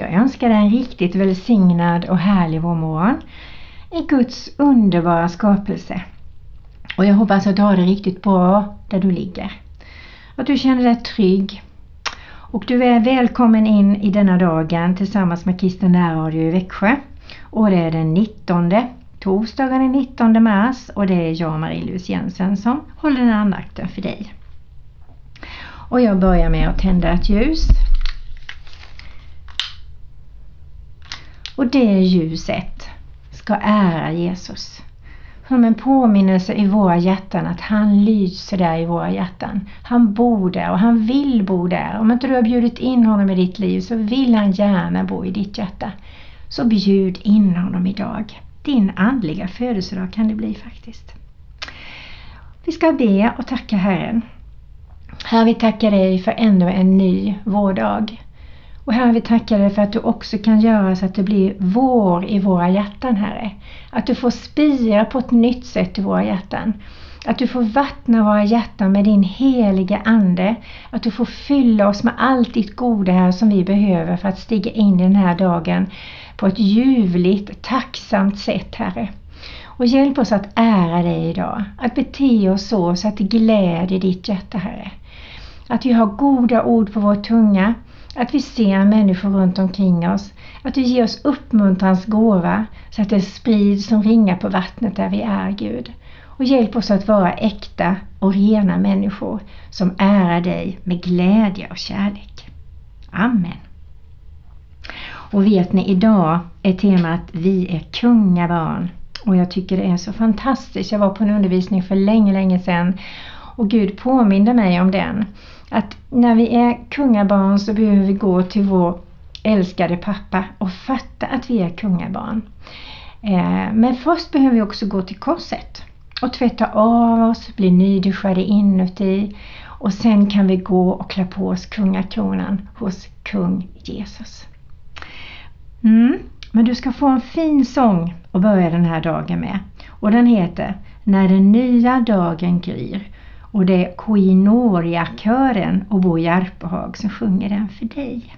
Jag önskar dig en riktigt välsignad och härlig vårmorgon i Guds underbara skapelse. Och jag hoppas att du har det riktigt bra där du ligger. Att du känner dig trygg. Och du är välkommen in i denna dagen tillsammans med Kristen närradio i Växjö. Och det är den 19, torsdagen den 19 mars och det är jag Marie-Louise Jensen som håller den andakten för dig. Och jag börjar med att tända ett ljus Och det ljuset ska ära Jesus. Som en påminnelse i våra hjärtan att han lyser där i våra hjärtan. Han bor där och han vill bo där. Om inte du har bjudit in honom i ditt liv så vill han gärna bo i ditt hjärta. Så bjud in honom idag. Din andliga födelsedag kan det bli faktiskt. Vi ska be och tacka Herren. Herre, vi tackar dig för ännu en ny vårdag. Och Herre, vi tackar dig för att du också kan göra så att det blir vår i våra hjärtan, Herre. Att du får spira på ett nytt sätt i våra hjärtan. Att du får vattna våra hjärtan med din heliga Ande. Att du får fylla oss med allt ditt goda här som vi behöver för att stiga in i den här dagen på ett ljuvligt, tacksamt sätt, Herre. Och hjälp oss att ära dig idag. Att bete oss så, så att det gläder ditt hjärta, Herre. Att vi har goda ord på vår tunga att vi ser människor runt omkring oss. Att du ger oss uppmuntrans gåva så att det sprids som ringar på vattnet där vi är, Gud. Och hjälp oss att vara äkta och rena människor som ärar dig med glädje och kärlek. Amen. Och vet ni, idag är temat Vi är kungabarn. Och jag tycker det är så fantastiskt. Jag var på en undervisning för länge, länge sedan och Gud påminde mig om den att när vi är kungabarn så behöver vi gå till vår älskade pappa och fatta att vi är kungabarn. Eh, men först behöver vi också gå till korset och tvätta av oss, bli nyduschade inuti och sen kan vi gå och klä på oss kungakronan hos kung Jesus. Mm. Men du ska få en fin sång att börja den här dagen med och den heter När den nya dagen gryr och det är Koinoria-kören och Bo Järpehag som sjunger den för dig.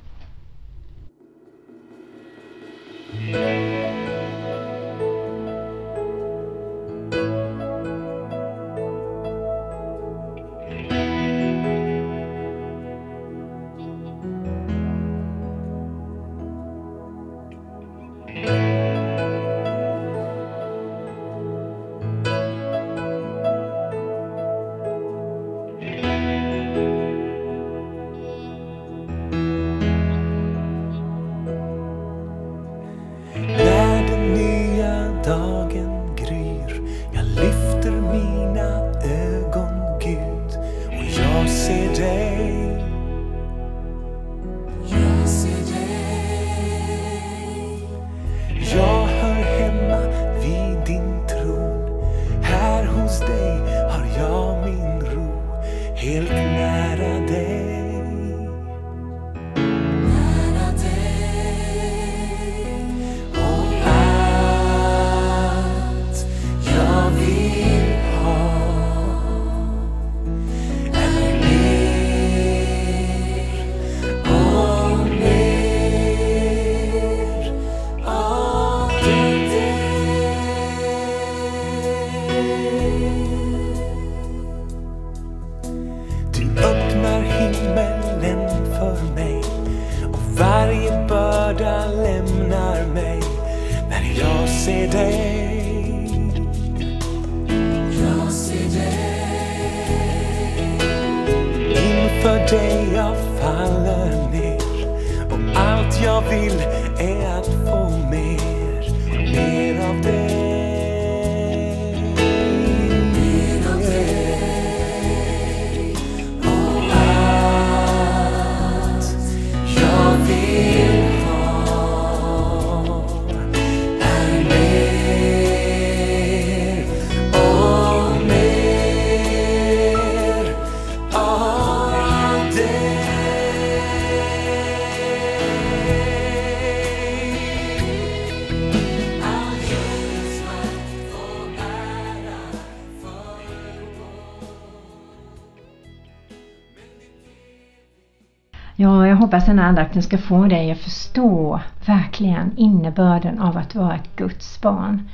Hoppas den här andakten ska få dig att förstå verkligen innebörden av att vara ett Guds barn.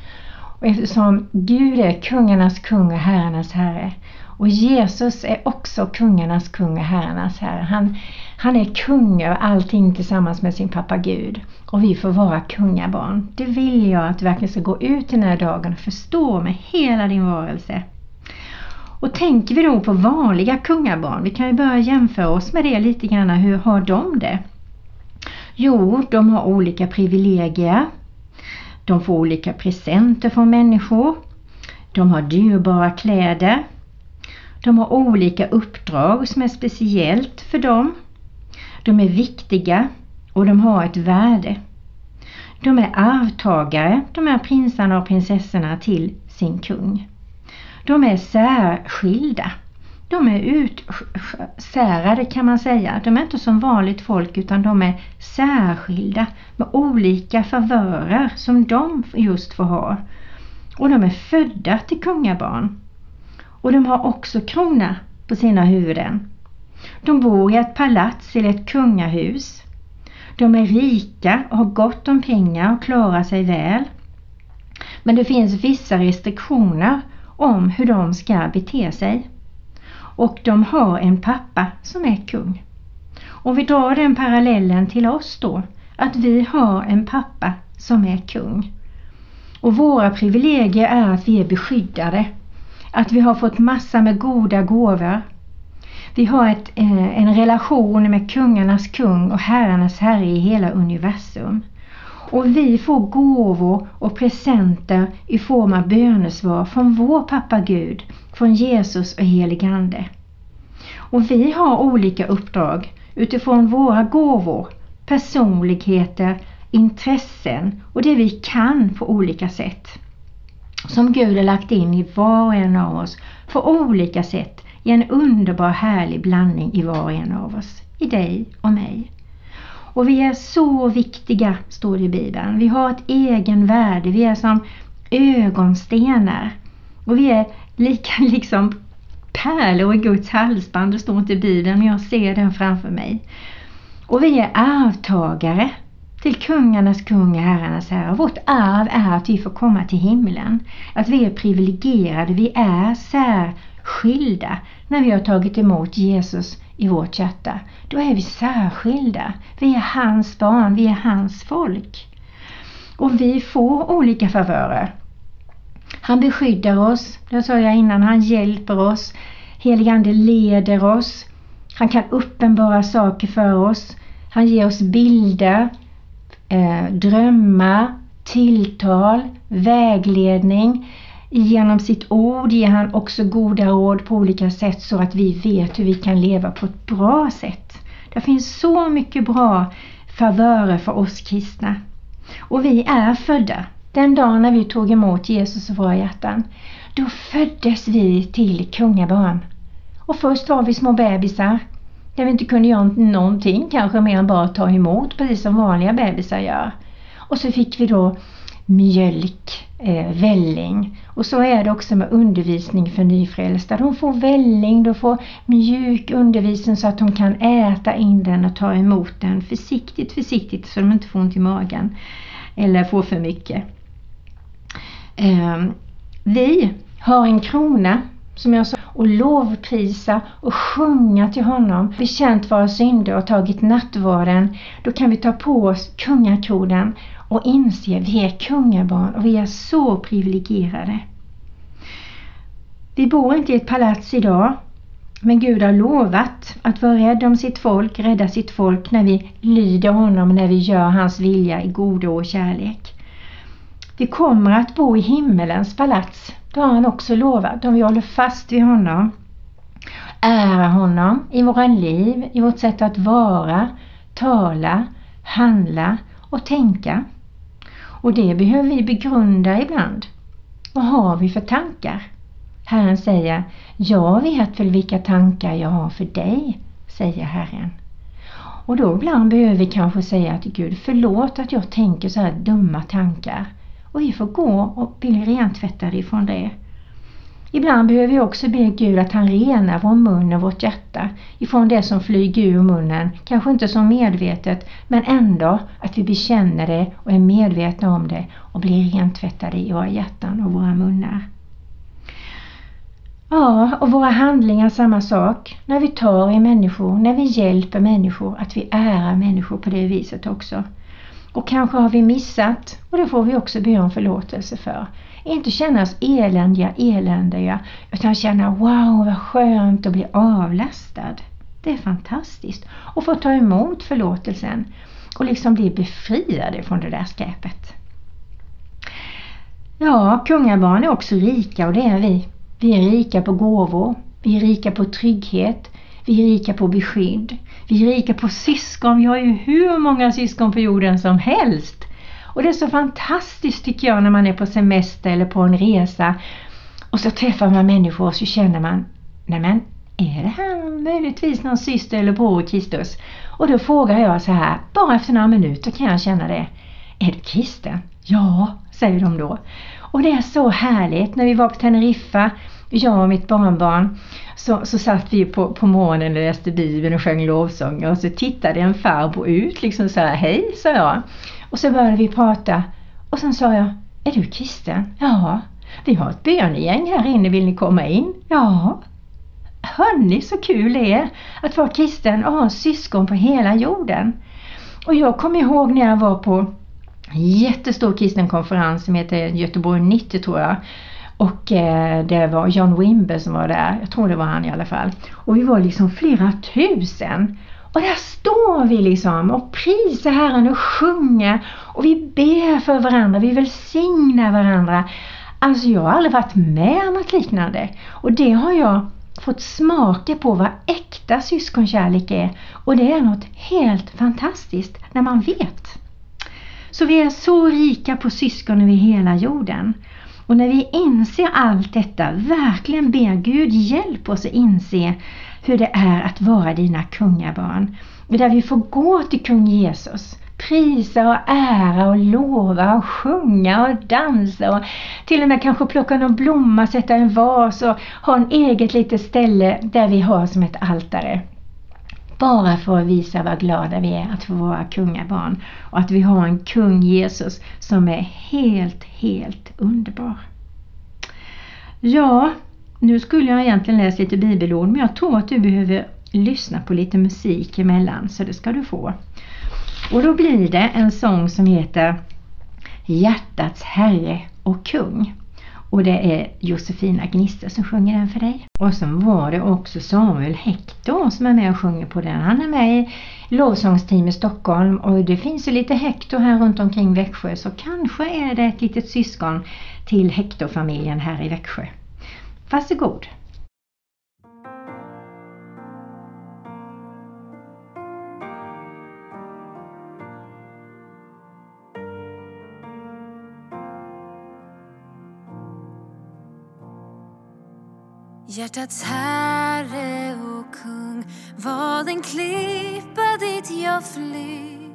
Och eftersom Gud är kungarnas kung och herrarnas herre och Jesus är också kungarnas kung och herrarnas herre. Han, han är kung över allting tillsammans med sin pappa Gud. Och vi får vara kungabarn. Det vill jag att du verkligen ska gå ut den här dagen och förstå med hela din varelse. Och tänker vi då på vanliga kungabarn, vi kan ju börja jämföra oss med det lite grann. Hur har de det? Jo, de har olika privilegier. De får olika presenter från människor. De har dyrbara kläder. De har olika uppdrag som är speciellt för dem. De är viktiga och de har ett värde. De är arvtagare, de här prinsarna och prinsessorna till sin kung. De är särskilda. De är utsärade kan man säga. De är inte som vanligt folk utan de är särskilda med olika favörer som de just får ha. Och de är födda till kungabarn. Och de har också krona på sina huvuden. De bor i ett palats eller ett kungahus. De är rika och har gott om pengar och klarar sig väl. Men det finns vissa restriktioner om hur de ska bete sig. Och de har en pappa som är kung. Och vi drar den parallellen till oss då, att vi har en pappa som är kung. Och våra privilegier är att vi är beskyddade. Att vi har fått massa med goda gåvor. Vi har ett, eh, en relation med kungarnas kung och herrarnas herre i hela universum. Och vi får gåvor och presenter i form av bönesvar från vår pappa Gud, från Jesus och heligande. Och vi har olika uppdrag utifrån våra gåvor, personligheter, intressen och det vi kan på olika sätt. Som Gud har lagt in i var och en av oss på olika sätt i en underbar härlig blandning i var och en av oss, i dig och mig. Och vi är så viktiga, står det i Bibeln. Vi har ett egen värde. Vi är som ögonstenar. Och vi är lika liksom pärlor i Guds halsband. Det står inte i Bibeln, men jag ser den framför mig. Och vi är arvtagare till kungarnas kung och herrarnas herre. Vårt arv är att vi får komma till himlen. Att vi är privilegierade, vi är särskilda när vi har tagit emot Jesus i vårt hjärta. Då är vi särskilda. Vi är hans barn, vi är hans folk. Och vi får olika favörer. Han beskyddar oss, det sa jag innan, han hjälper oss. Heligande leder oss. Han kan uppenbara saker för oss. Han ger oss bilder, eh, drömmar, tilltal, vägledning. Genom sitt ord ger han också goda råd på olika sätt så att vi vet hur vi kan leva på ett bra sätt. Det finns så mycket bra favörer för oss kristna. Och vi är födda. Den dagen när vi tog emot Jesus i våra hjärtan, då föddes vi till kungabarn. Och först var vi små bebisar där vi inte kunde göra någonting, kanske mer än bara ta emot, precis som vanliga bebisar gör. Och så fick vi då mjölk, eh, välling. Och så är det också med undervisning för nyfrälsta. De får välling, de får mjuk undervisning så att de kan äta in den och ta emot den försiktigt, försiktigt så de inte får ont i magen eller får för mycket. Ehm, vi har en krona som jag sa och lovprisa och sjunga till honom, bekänt våra synder och tagit nattvarden, då kan vi ta på oss kungakronan och inse att vi är kungabarn och vi är så privilegierade. Vi bor inte i ett palats idag, men Gud har lovat att vara rädd om sitt folk, rädda sitt folk när vi lyder honom, när vi gör hans vilja i godo och kärlek. Vi kommer att bo i himmelens palats har han också lovat om vi håller fast vid honom. Ära honom i våra liv, i vårt sätt att vara, tala, handla och tänka. Och det behöver vi begrunda ibland. Vad har vi för tankar? Herren säger, jag vet väl vilka tankar jag har för dig, säger Herren. Och då ibland behöver vi kanske säga till Gud, förlåt att jag tänker så här dumma tankar. Och vi får gå och bli rentvättade ifrån det. Ibland behöver vi också be Gud att han renar vår mun och vårt hjärta ifrån det som flyger ur munnen, kanske inte så medvetet men ändå att vi bekänner det och är medvetna om det och blir rentvättade i våra hjärtan och våra munnar. Ja, och våra handlingar samma sak. När vi tar i människor, när vi hjälper människor, att vi ärar människor på det viset också. Och kanske har vi missat och det får vi också be om förlåtelse för. Inte känna oss eländiga, eländiga utan känna wow vad skönt att bli avlastad. Det är fantastiskt. Och få ta emot förlåtelsen och liksom bli befriade från det där skräpet. Ja, kungabarn är också rika och det är vi. Vi är rika på gåvor, vi är rika på trygghet, vi är rika på beskydd, vi är rika på syskon. Vi har ju hur många syskon på jorden som helst. Och det är så fantastiskt tycker jag när man är på semester eller på en resa och så träffar man människor och så känner man, nej men är det här möjligtvis någon syster eller bror i Kristus? Och då frågar jag så här, bara efter några minuter kan jag känna det. Är du kristen? Ja, säger de då. Och det är så härligt. När vi var på Teneriffa, jag och mitt barnbarn, så, så satt vi på, på morgonen och läste Bibeln och sjöng lovsånger och så tittade en farbror ut liksom så här, hej, sa jag. Och så började vi prata och sen sa jag, är du kristen? Ja. Vi har ett bönegäng här inne, vill ni komma in? Ja. Hörni, så kul det är att vara kristen och ha syskon på hela jorden. Och jag kommer ihåg när jag var på en jättestor kristen konferens som heter Göteborg 90 tror jag. Och eh, det var John Wimber som var där, jag tror det var han i alla fall. Och vi var liksom flera tusen. Och där står vi liksom och prisar Herren och sjunger och vi ber för varandra, vi välsignar varandra. Alltså jag har aldrig varit med om något liknande och det har jag fått smaka på vad äkta syskonkärlek är och det är något helt fantastiskt när man vet. Så vi är så rika på syskon över hela jorden. Och när vi inser allt detta, verkligen ber Gud hjälp oss att inse hur det är att vara dina kungabarn. Där vi får gå till kung Jesus, prisa och ära och lova och sjunga och dansa och till och med kanske plocka någon blomma, sätta en vas och ha en eget litet ställe där vi har som ett altare. Bara för att visa vad glada vi är att få vara kungabarn och att vi har en kung Jesus som är helt, helt underbar. Ja, nu skulle jag egentligen läsa lite bibelord men jag tror att du behöver lyssna på lite musik emellan så det ska du få. Och då blir det en sång som heter Hjärtats Herre och Kung. Och det är Josefina Gnista som sjunger den för dig. Och sen var det också Samuel Hector som är med och sjunger på den. Han är med i lovsångsteam i Stockholm och det finns ju lite Hector här runt omkring Växjö så kanske är det ett litet syskon till Hector-familjen här i Växjö. Varsågod! Hjärtats herre och kung var den klippa dit jag flyr.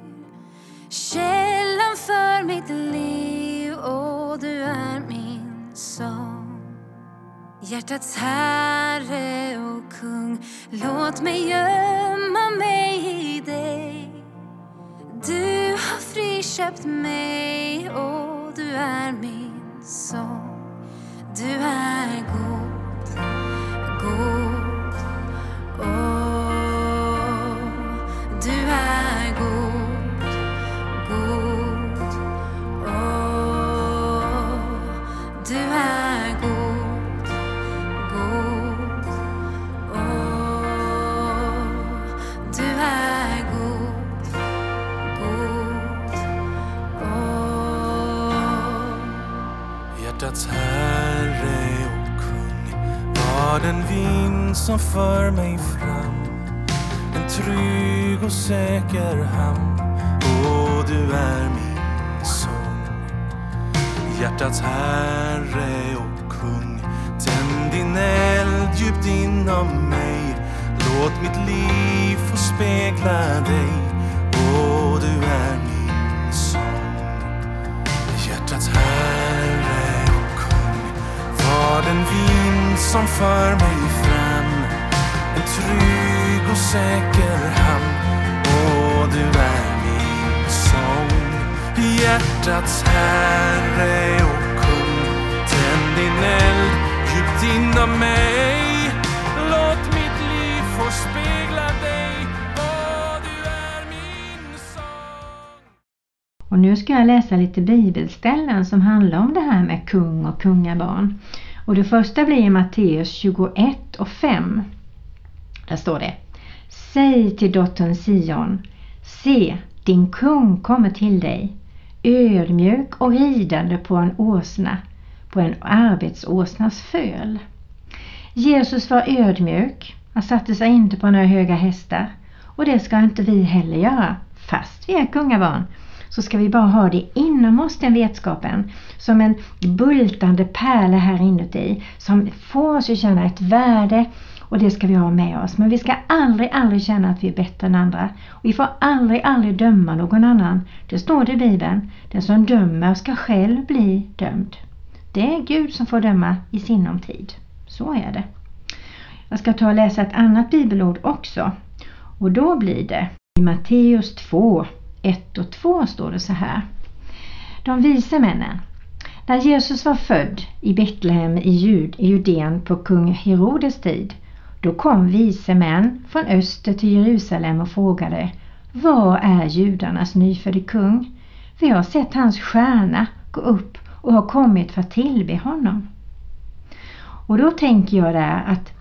Källan för mitt liv och du är min sång Hjärtats herre och kung låt mig gömma mig i dig. Du har friköpt mig och du är min sång Du är god. Var den vind som för mig fram. En trygg och säker hamn. Och du är min sång Hjärtats herre och kung. Tänd din eld djupt inom mig. Låt mitt liv få spegla dig. Och du är min sång Hjärtats herre och kung. Var den vind hand som för mig fram. En trygg och säker hamn. Och du är min sång Hjärtats herre och kung. Tänd din eld djupt inom mig. Låt mitt liv få spegla dig. Åh, du är min sång Och nu ska jag läsa lite bibelställen som handlar om det här med kung och kungabarn. Och det första blir i Matteus 21 och 5. Där står det Säg till dottern Sion Se, din kung kommer till dig ödmjuk och ridande på en åsna, på en arbetsåsnas föl. Jesus var ödmjuk, han satte sig inte på några höga hästar och det ska inte vi heller göra, fast vi är kungabarn så ska vi bara ha det inom oss den vetskapen som en bultande pärla här inuti som får oss att känna ett värde och det ska vi ha med oss. Men vi ska aldrig, aldrig känna att vi är bättre än andra. Och vi får aldrig, aldrig döma någon annan. Det står det i Bibeln. Den som dömer ska själv bli dömd. Det är Gud som får döma i sinom tid. Så är det. Jag ska ta och läsa ett annat bibelord också. Och då blir det i Matteus 2, 1 och 2 står det så här. De vise männen. När Jesus var född i Betlehem i, Jud, Judeen på kung Herodes tid, då kom vise män från öster till Jerusalem och frågade Var är judarnas nyfödde kung? Vi har sett hans stjärna gå upp och har kommit för att tillbe honom. Och då tänker jag där att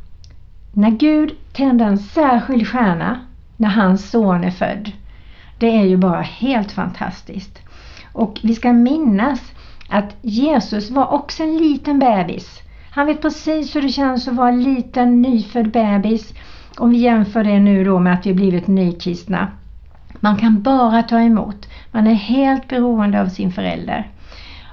när Gud tände en särskild stjärna när hans son är född, det är ju bara helt fantastiskt. Och vi ska minnas att Jesus var också en liten bebis. Han vet precis hur det känns att vara en liten nyfödd bebis. Om vi jämför det nu då med att vi blivit nykristna. Man kan bara ta emot. Man är helt beroende av sin förälder.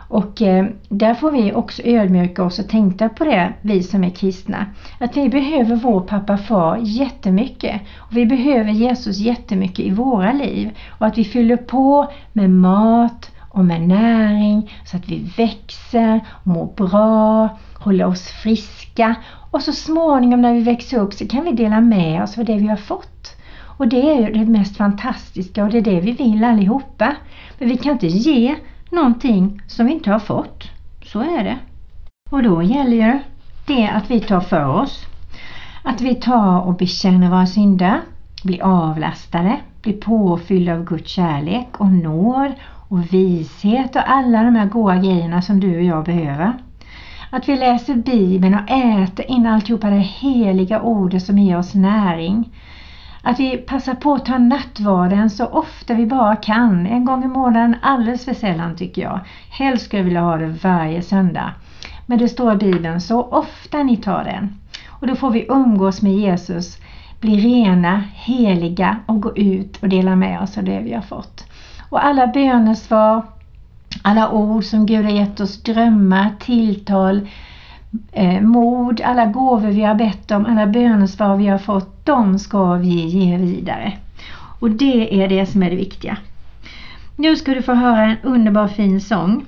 Och eh, där får vi också ödmjuka oss och tänka på det, vi som är kristna. Att vi behöver vår pappa far jättemycket. Och vi behöver Jesus jättemycket i våra liv. Och att vi fyller på med mat och med näring så att vi växer, mår bra, håller oss friska. Och så småningom när vi växer upp så kan vi dela med oss av det vi har fått. Och det är ju det mest fantastiska och det är det vi vill allihopa. Men vi kan inte ge någonting som vi inte har fått. Så är det. Och då gäller ju det att vi tar för oss. Att vi tar och bekänner våra synder, blir avlastade, blir påfyllda av Guds kärlek och nåd och vishet och alla de här goda grejerna som du och jag behöver. Att vi läser Bibeln och äter in alltihopa det heliga ordet som ger oss näring. Att vi passar på att ta nattvarden så ofta vi bara kan. En gång i månaden alldeles för sällan tycker jag. Helst skulle jag vilja ha det varje söndag. Men det står i Bibeln så ofta ni tar den. Och då får vi umgås med Jesus, bli rena, heliga och gå ut och dela med oss av det vi har fått. Och alla bönesvar, alla ord som Gud har gett oss, drömmar, tilltal, eh, mod, alla gåvor vi har bett om, alla bönesvar vi har fått, de ska vi ge vidare. Och det är det som är det viktiga. Nu ska du få höra en underbar fin sång.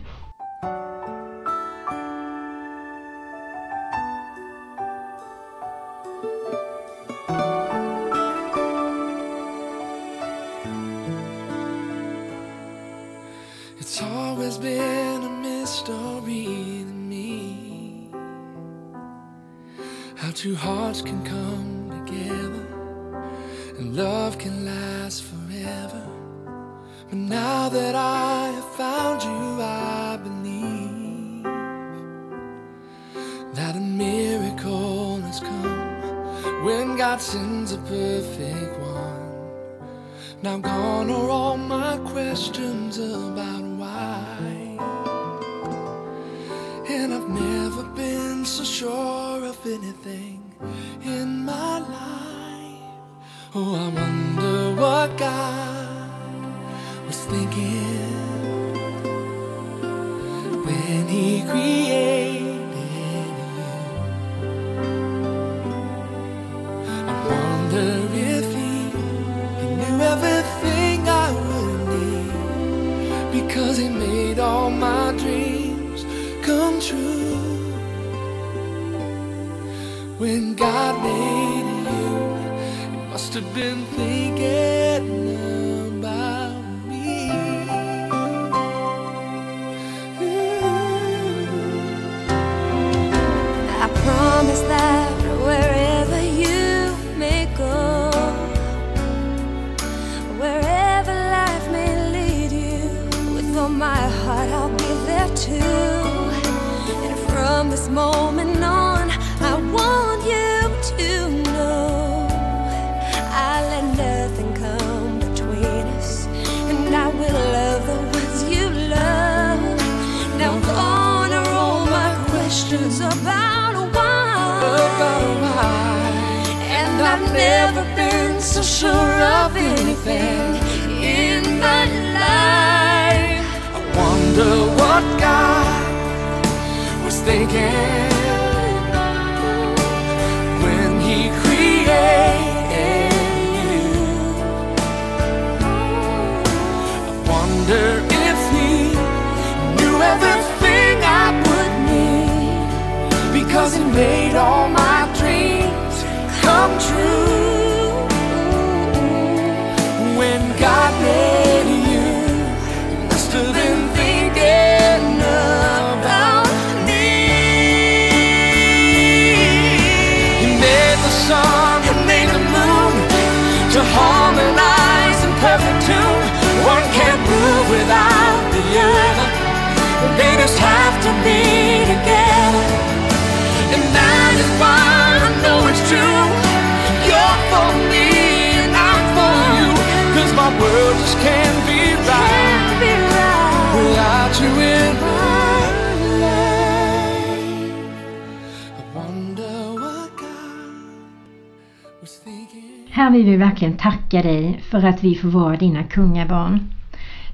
Oh, I wonder what God was thinking when He created must have been thinking about me. I promise that wherever you may go, wherever life may lead you, with all my heart I'll be there too. And from this moment so sure of anything in my life. I wonder what God was thinking when He created you. I wonder if He knew everything I would need because He made all my dreams come true. Vill vi verkligen tacka dig för att vi får vara dina kungabarn.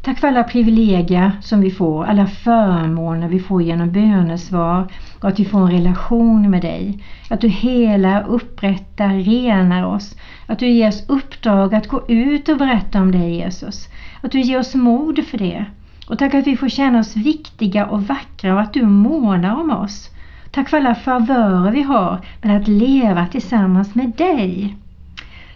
Tack för alla privilegier som vi får, alla förmåner vi får genom bönesvar och att vi får en relation med dig. Att du helar, upprättar, renar oss. Att du ger oss uppdrag att gå ut och berätta om dig Jesus. Att du ger oss mod för det. Och tack att vi får känna oss viktiga och vackra och att du månar om oss. Tack för alla favörer vi har med att leva tillsammans med dig.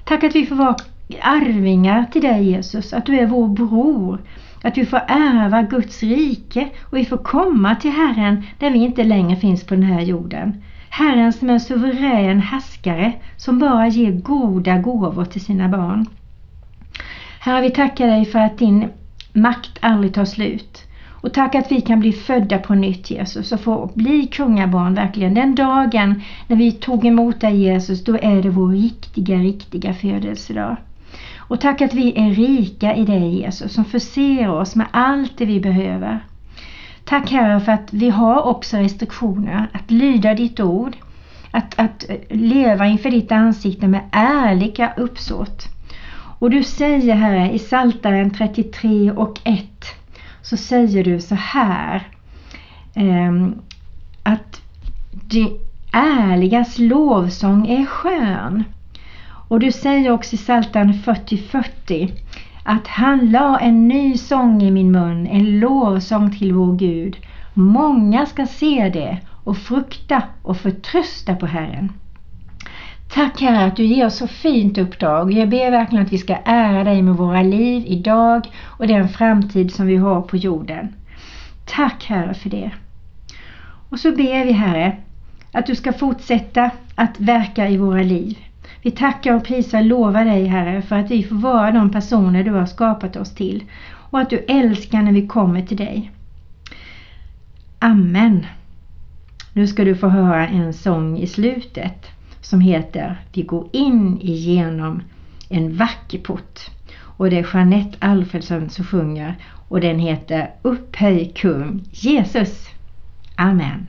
Tack att vi får vara arvingar till dig Jesus, att du är vår bror, att vi får ärva Guds rike och vi får komma till Herren där vi inte längre finns på den här jorden. Herren som är en suverän härskare som bara ger goda gåvor till sina barn. Herre, vi tackar dig för att din makt aldrig tar slut. Och tack att vi kan bli födda på nytt Jesus och få bli kungabarn verkligen. Den dagen när vi tog emot dig Jesus, då är det vår riktiga, riktiga födelsedag. Och tack att vi är rika i dig Jesus som förser oss med allt det vi behöver. Tack Herre för att vi har också restriktioner att lyda ditt ord, att, att leva inför ditt ansikte med ärliga uppsåt. Och du säger Herre i Psaltaren 33 och 1 så säger du så här ehm, att det ärligas lovsång är skön. Och du säger också i Psaltaren 40.40 att han la en ny sång i min mun, en lovsång till vår Gud. Många ska se det och frukta och förtrösta på Herren. Tack Herre att du ger oss så fint uppdrag. Jag ber verkligen att vi ska ära dig med våra liv idag och den framtid som vi har på jorden. Tack Herre för det. Och så ber vi Herre att du ska fortsätta att verka i våra liv. Vi tackar och prisar och lovar dig Herre för att vi får vara de personer du har skapat oss till och att du älskar när vi kommer till dig. Amen. Nu ska du få höra en sång i slutet som heter Vi går in igenom en vacker port. Och det är Jeanette Alfredsson som sjunger och den heter Upphöj kung Jesus. Amen.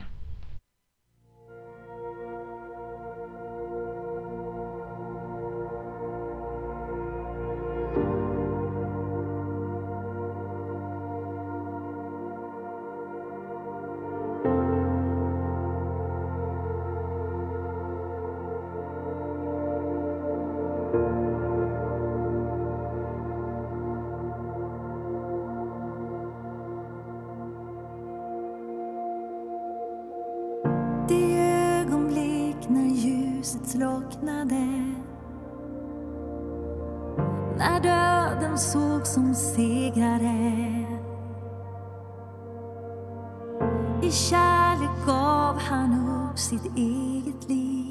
I kärlek gav han upp sitt eget liv.